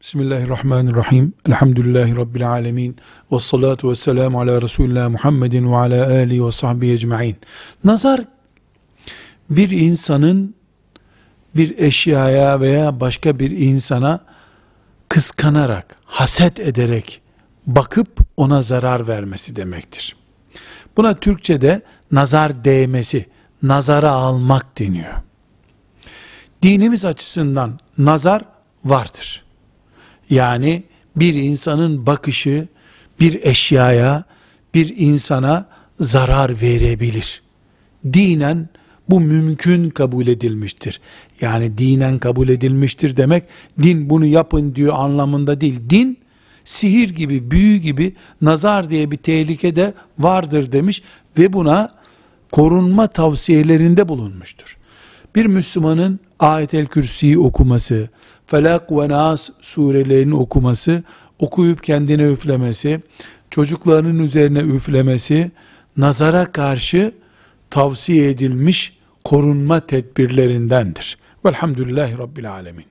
Bismillahirrahmanirrahim. Elhamdülillahi Rabbil alemin. Ve salatu ve selamu ala Resulullah Muhammedin ve ala alihi ve sahbihi ecma'in. Nazar bir insanın bir eşyaya veya başka bir insana kıskanarak, haset ederek bakıp ona zarar vermesi demektir. Buna Türkçe'de nazar değmesi, nazara almak deniyor. Dinimiz açısından nazar vardır. Yani bir insanın bakışı bir eşyaya, bir insana zarar verebilir. Dinen bu mümkün kabul edilmiştir. Yani dinen kabul edilmiştir demek din bunu yapın diyor anlamında değil. Din sihir gibi, büyü gibi nazar diye bir tehlike de vardır demiş ve buna korunma tavsiyelerinde bulunmuştur. Bir Müslümanın ayet-el kürsiyi okuması, Felak ve Nas surelerini okuması, okuyup kendine üflemesi, çocuklarının üzerine üflemesi, nazara karşı tavsiye edilmiş korunma tedbirlerindendir. Velhamdülillahi Rabbil Alemin.